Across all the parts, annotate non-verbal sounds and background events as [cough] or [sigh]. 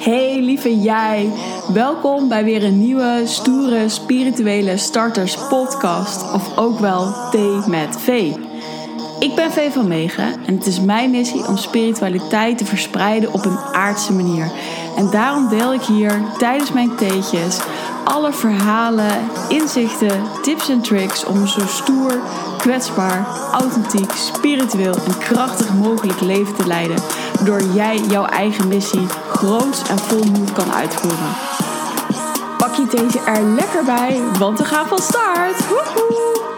Hey lieve jij, welkom bij weer een nieuwe stoere spirituele starters podcast of ook wel thee met V. Ik ben V van Megen en het is mijn missie om spiritualiteit te verspreiden op een aardse manier. En daarom deel ik hier tijdens mijn theetjes alle verhalen, inzichten, tips en tricks om een zo stoer, kwetsbaar, authentiek, spiritueel en krachtig mogelijk leven te leiden. Waardoor jij jouw eigen missie groots en vol moed kan uitvoeren. Pak je deze er lekker bij, want we gaan van start! Woehoe!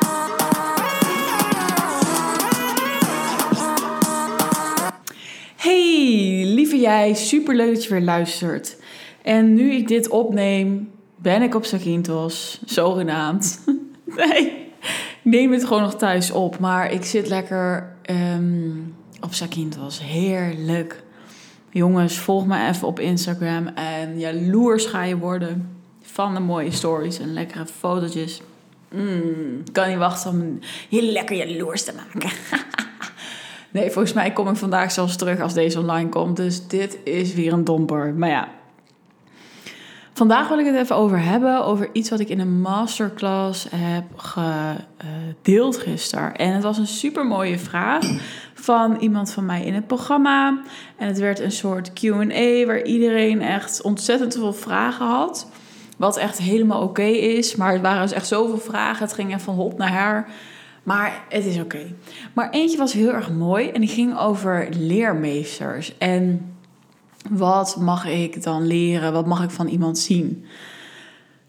Hey, lieve jij, super leuk dat je weer luistert. En nu ik dit opneem, ben ik op Zakynthos, zogenaamd. [laughs] nee, ik neem het gewoon nog thuis op, maar ik zit lekker um, op Zakynthos. Heerlijk. Jongens, volg me even op Instagram en jaloers ga je worden van de mooie stories en lekkere fotootjes. Mm, kan niet wachten om je lekker jaloers te maken. [laughs] nee, volgens mij kom ik vandaag zelfs terug als deze online komt. Dus dit is weer een domper. Maar ja, Vandaag wil ik het even over hebben, over iets wat ik in een masterclass heb gedeeld gisteren. En het was een super mooie vraag van iemand van mij in het programma. En het werd een soort QA waar iedereen echt ontzettend veel vragen had. Wat echt helemaal oké is. Maar het waren dus echt zoveel vragen. Het ging even van hop naar haar. Maar het is oké. Maar eentje was heel erg mooi en die ging over leermeesters. En wat mag ik dan leren? Wat mag ik van iemand zien?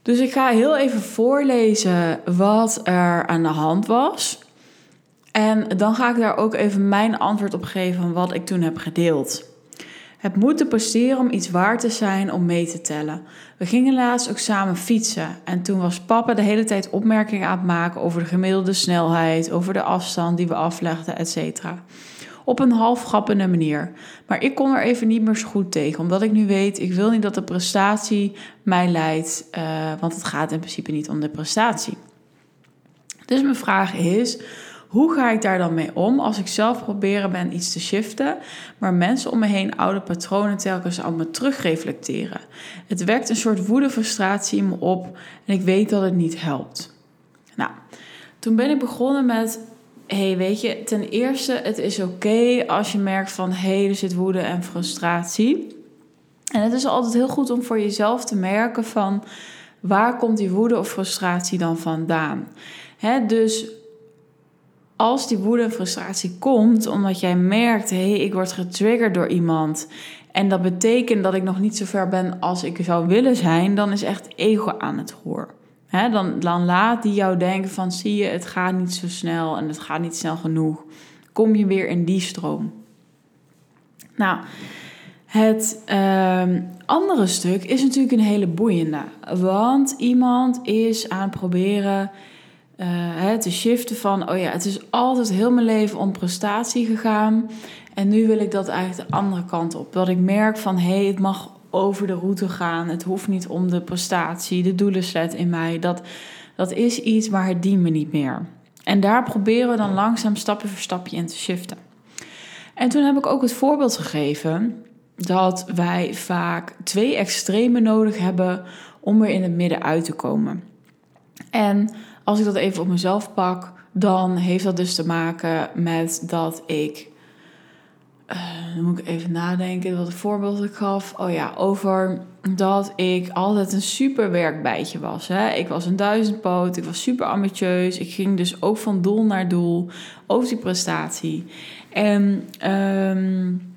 Dus ik ga heel even voorlezen wat er aan de hand was. En dan ga ik daar ook even mijn antwoord op geven van wat ik toen heb gedeeld. Het moeten posteren om iets waar te zijn om mee te tellen. We gingen laatst ook samen fietsen en toen was papa de hele tijd opmerkingen aan het maken over de gemiddelde snelheid, over de afstand die we aflegden, etc op een half grappende manier. Maar ik kon er even niet meer zo goed tegen, omdat ik nu weet, ik wil niet dat de prestatie mij leidt, uh, want het gaat in principe niet om de prestatie. Dus mijn vraag is, hoe ga ik daar dan mee om als ik zelf proberen ben iets te shiften, maar mensen om me heen oude patronen telkens al me terugreflecteren? Het wekt een soort woede, frustratie in me op en ik weet dat het niet helpt. Nou, toen ben ik begonnen met hey, weet je, ten eerste, het is oké als je merkt van hé, hey, er zit woede en frustratie. En het is altijd heel goed om voor jezelf te merken van waar komt die woede of frustratie dan vandaan. Hè, dus als die woede en frustratie komt omdat jij merkt, hé, hey, ik word getriggerd door iemand. En dat betekent dat ik nog niet zo ver ben als ik zou willen zijn, dan is echt ego aan het hoor dan, dan laat die jou denken van zie je, het gaat niet zo snel en het gaat niet snel genoeg. Kom je weer in die stroom. Nou, het ehm, andere stuk is natuurlijk een hele boeiende. Want iemand is aan het proberen uh, te shiften van... oh ja, het is altijd heel mijn leven om prestatie gegaan... en nu wil ik dat eigenlijk de andere kant op. Dat ik merk van, hé, hey, het mag over de route gaan. Het hoeft niet om de prestatie, de doelenset in mij. Dat, dat is iets, maar het dient me niet meer. En daar proberen we dan langzaam stapje voor stapje in te shiften. En toen heb ik ook het voorbeeld gegeven dat wij vaak twee extreme nodig hebben om er in het midden uit te komen. En als ik dat even op mezelf pak, dan heeft dat dus te maken met dat ik uh, dan moet ik even nadenken wat het voorbeeld ik gaf. Oh ja, over dat ik altijd een super werkbijtje was. Hè? Ik was een duizendpoot, ik was super ambitieus. Ik ging dus ook van doel naar doel over die prestatie. En um,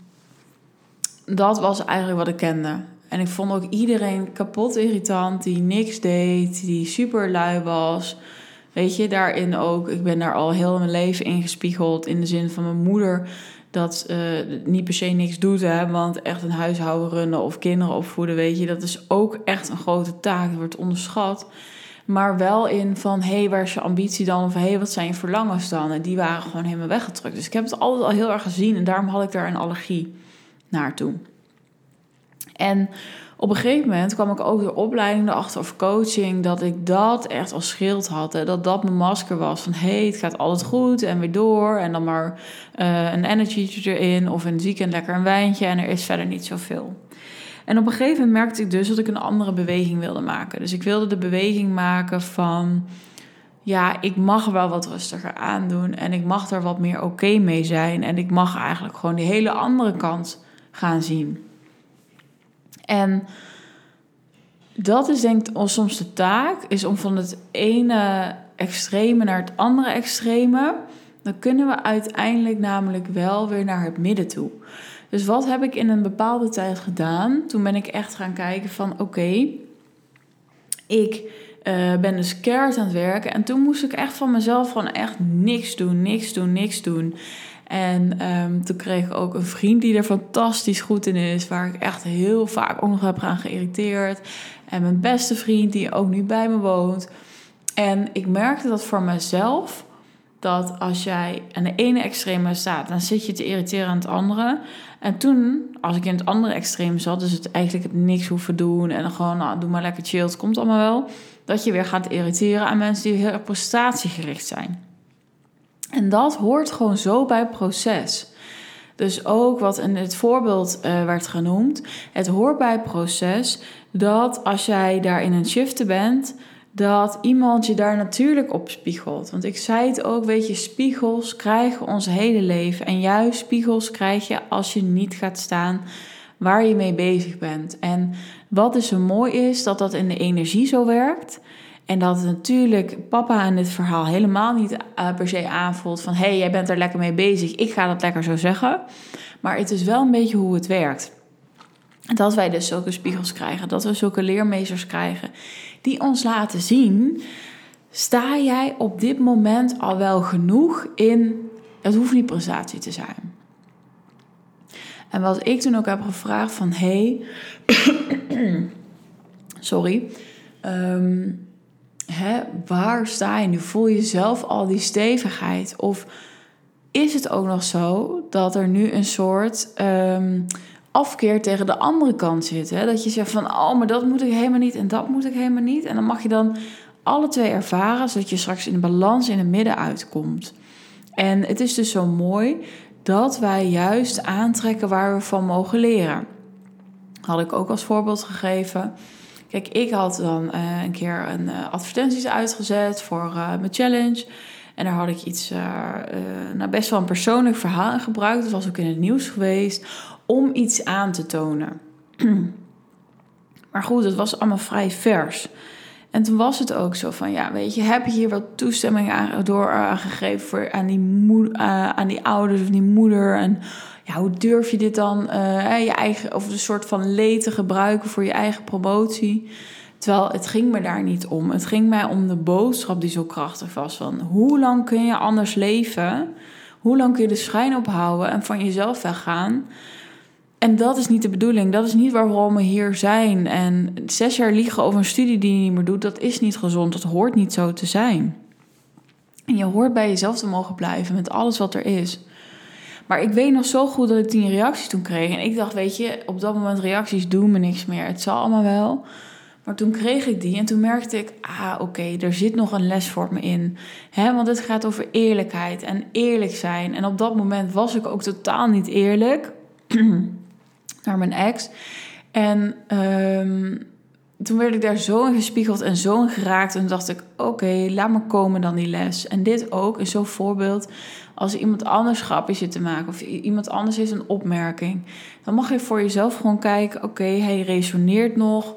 dat was eigenlijk wat ik kende. En ik vond ook iedereen kapot irritant die niks deed, die super lui was. Weet je, daarin ook. Ik ben daar al heel mijn leven ingespiegeld. In de zin van mijn moeder dat uh, niet per se niks doet. Hè, want echt een huishouden runnen of kinderen opvoeden, weet je, dat is ook echt een grote taak. Dat wordt onderschat. Maar wel in van, hé, hey, waar is je ambitie dan? Of hé, hey, wat zijn je verlangens dan? En die waren gewoon helemaal weggedrukt. Dus ik heb het altijd al heel erg gezien. En daarom had ik daar een allergie naartoe. En op een gegeven moment kwam ik ook de opleiding erachter of coaching dat ik dat echt als schild had. Hè? Dat dat mijn masker was van hé, hey, het gaat altijd goed en weer door. En dan maar uh, een energy erin of in het weekend lekker een wijntje en er is verder niet zoveel. En op een gegeven moment merkte ik dus dat ik een andere beweging wilde maken. Dus ik wilde de beweging maken van, ja, ik mag wel wat rustiger aandoen en ik mag er wat meer oké mee zijn. En ik mag eigenlijk gewoon die hele andere kant gaan zien. En dat is denk ik soms de taak, is om van het ene extreme naar het andere extreme. Dan kunnen we uiteindelijk namelijk wel weer naar het midden toe. Dus wat heb ik in een bepaalde tijd gedaan? Toen ben ik echt gaan kijken van oké, ik uh, ben dus keihard aan het werken. En toen moest ik echt van mezelf gewoon echt niks doen, niks doen, niks doen. En um, toen kreeg ik ook een vriend die er fantastisch goed in is, waar ik echt heel vaak ook nog heb aan geïrriteerd. En mijn beste vriend die ook nu bij me woont. En ik merkte dat voor mezelf, dat als jij aan de ene extreme staat, dan zit je te irriteren aan het andere. En toen, als ik in het andere extreem zat, dus het eigenlijk het niks hoeven doen en dan gewoon, nou, doe maar lekker chill, het komt allemaal wel. Dat je weer gaat irriteren aan mensen die heel prestatiegericht zijn. En dat hoort gewoon zo bij proces. Dus ook wat in het voorbeeld uh, werd genoemd, het hoort bij proces dat als jij daar in een shiften bent, dat iemand je daar natuurlijk op spiegelt. Want ik zei het ook, weet je, spiegels krijgen ons hele leven. En juist spiegels krijg je als je niet gaat staan waar je mee bezig bent. En wat dus zo mooi is, dat dat in de energie zo werkt. En dat natuurlijk papa in dit verhaal helemaal niet uh, per se aanvoelt van... hé, hey, jij bent er lekker mee bezig, ik ga dat lekker zo zeggen. Maar het is wel een beetje hoe het werkt. Dat wij dus zulke spiegels krijgen, dat we zulke leermeesters krijgen... die ons laten zien, sta jij op dit moment al wel genoeg in... het hoeft niet prestatie te zijn. En wat ik toen ook heb gevraagd van... hé, hey, [coughs] sorry... Um, hè, waar sta je nu? Voel je zelf al die stevigheid? Of is het ook nog zo dat er nu een soort ehm, afkeer tegen de andere kant zit? Hè? Dat je zegt van, oh, maar dat moet ik helemaal niet en dat moet ik helemaal niet. En dan mag je dan alle twee ervaren, zodat je straks in de balans in het midden uitkomt. En het is dus zo mooi dat wij juist aantrekken waar we van mogen leren. Had ik ook als voorbeeld gegeven. Kijk, ik had dan uh, een keer een uh, advertenties uitgezet voor uh, mijn challenge. En daar had ik iets, nou best wel een persoonlijk verhaal in gebruikt. Dat was ook in het nieuws geweest. Om iets aan te tonen. [clears throat] maar goed, het was allemaal vrij vers. En toen was het ook zo van, ja, weet je, heb je hier wat toestemming aan, door aangegeven voor, aan, die moed, aan die ouders of die moeder? En ja, hoe durf je dit dan, uh, je eigen, of een soort van leed te gebruiken voor je eigen promotie? Terwijl het ging me daar niet om. Het ging mij om de boodschap die zo krachtig was. Van hoe lang kun je anders leven? Hoe lang kun je de schijn ophouden en van jezelf weggaan? En dat is niet de bedoeling. Dat is niet waarom we hier zijn. En zes jaar liegen over een studie die je niet meer doet, dat is niet gezond. Dat hoort niet zo te zijn. En je hoort bij jezelf te mogen blijven met alles wat er is. Maar ik weet nog zo goed dat ik die reacties toen kreeg. En ik dacht, weet je, op dat moment reacties doen me niks meer. Het zal allemaal wel. Maar toen kreeg ik die en toen merkte ik, ah oké, er zit nog een les voor me in. He, want het gaat over eerlijkheid en eerlijk zijn. En op dat moment was ik ook totaal niet eerlijk [clears throat] naar mijn ex. En um, toen werd ik daar zo in gespiegeld en zo in geraakt. En dacht ik, oké, laat maar komen dan die les. En dit ook is zo'n voorbeeld. Als iemand anders grapjes zit te maken of iemand anders heeft een opmerking, dan mag je voor jezelf gewoon kijken: oké, hij resoneert nog.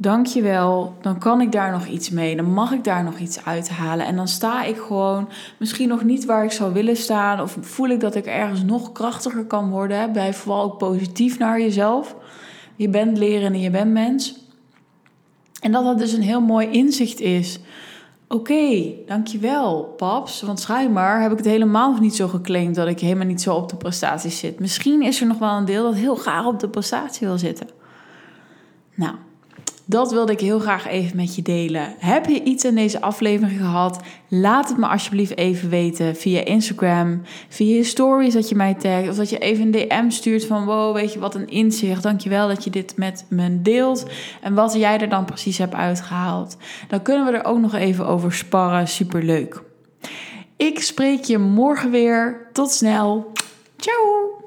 Dankjewel. Dan kan ik daar nog iets mee. Dan mag ik daar nog iets uithalen. En dan sta ik gewoon misschien nog niet waar ik zou willen staan. Of voel ik dat ik ergens nog krachtiger kan worden. Blijf vooral ook positief naar jezelf. Je bent leren en je bent mens. En dat dat dus een heel mooi inzicht is. Oké, dankjewel, paps. Want schijnbaar heb ik het helemaal nog niet zo geclaimd dat ik helemaal niet zo op de prestaties zit. Misschien is er nog wel een deel dat heel graag op de prestatie wil zitten. Nou, dat wilde ik heel graag even met je delen. Heb je iets in deze aflevering gehad? Laat het me alsjeblieft even weten via Instagram, via je stories dat je mij tagt of dat je even een DM stuurt van wow, weet je wat een inzicht. Dankjewel dat je dit met me deelt en wat jij er dan precies hebt uitgehaald. Dan kunnen we er ook nog even over sparren. Superleuk. Ik spreek je morgen weer. Tot snel. Ciao.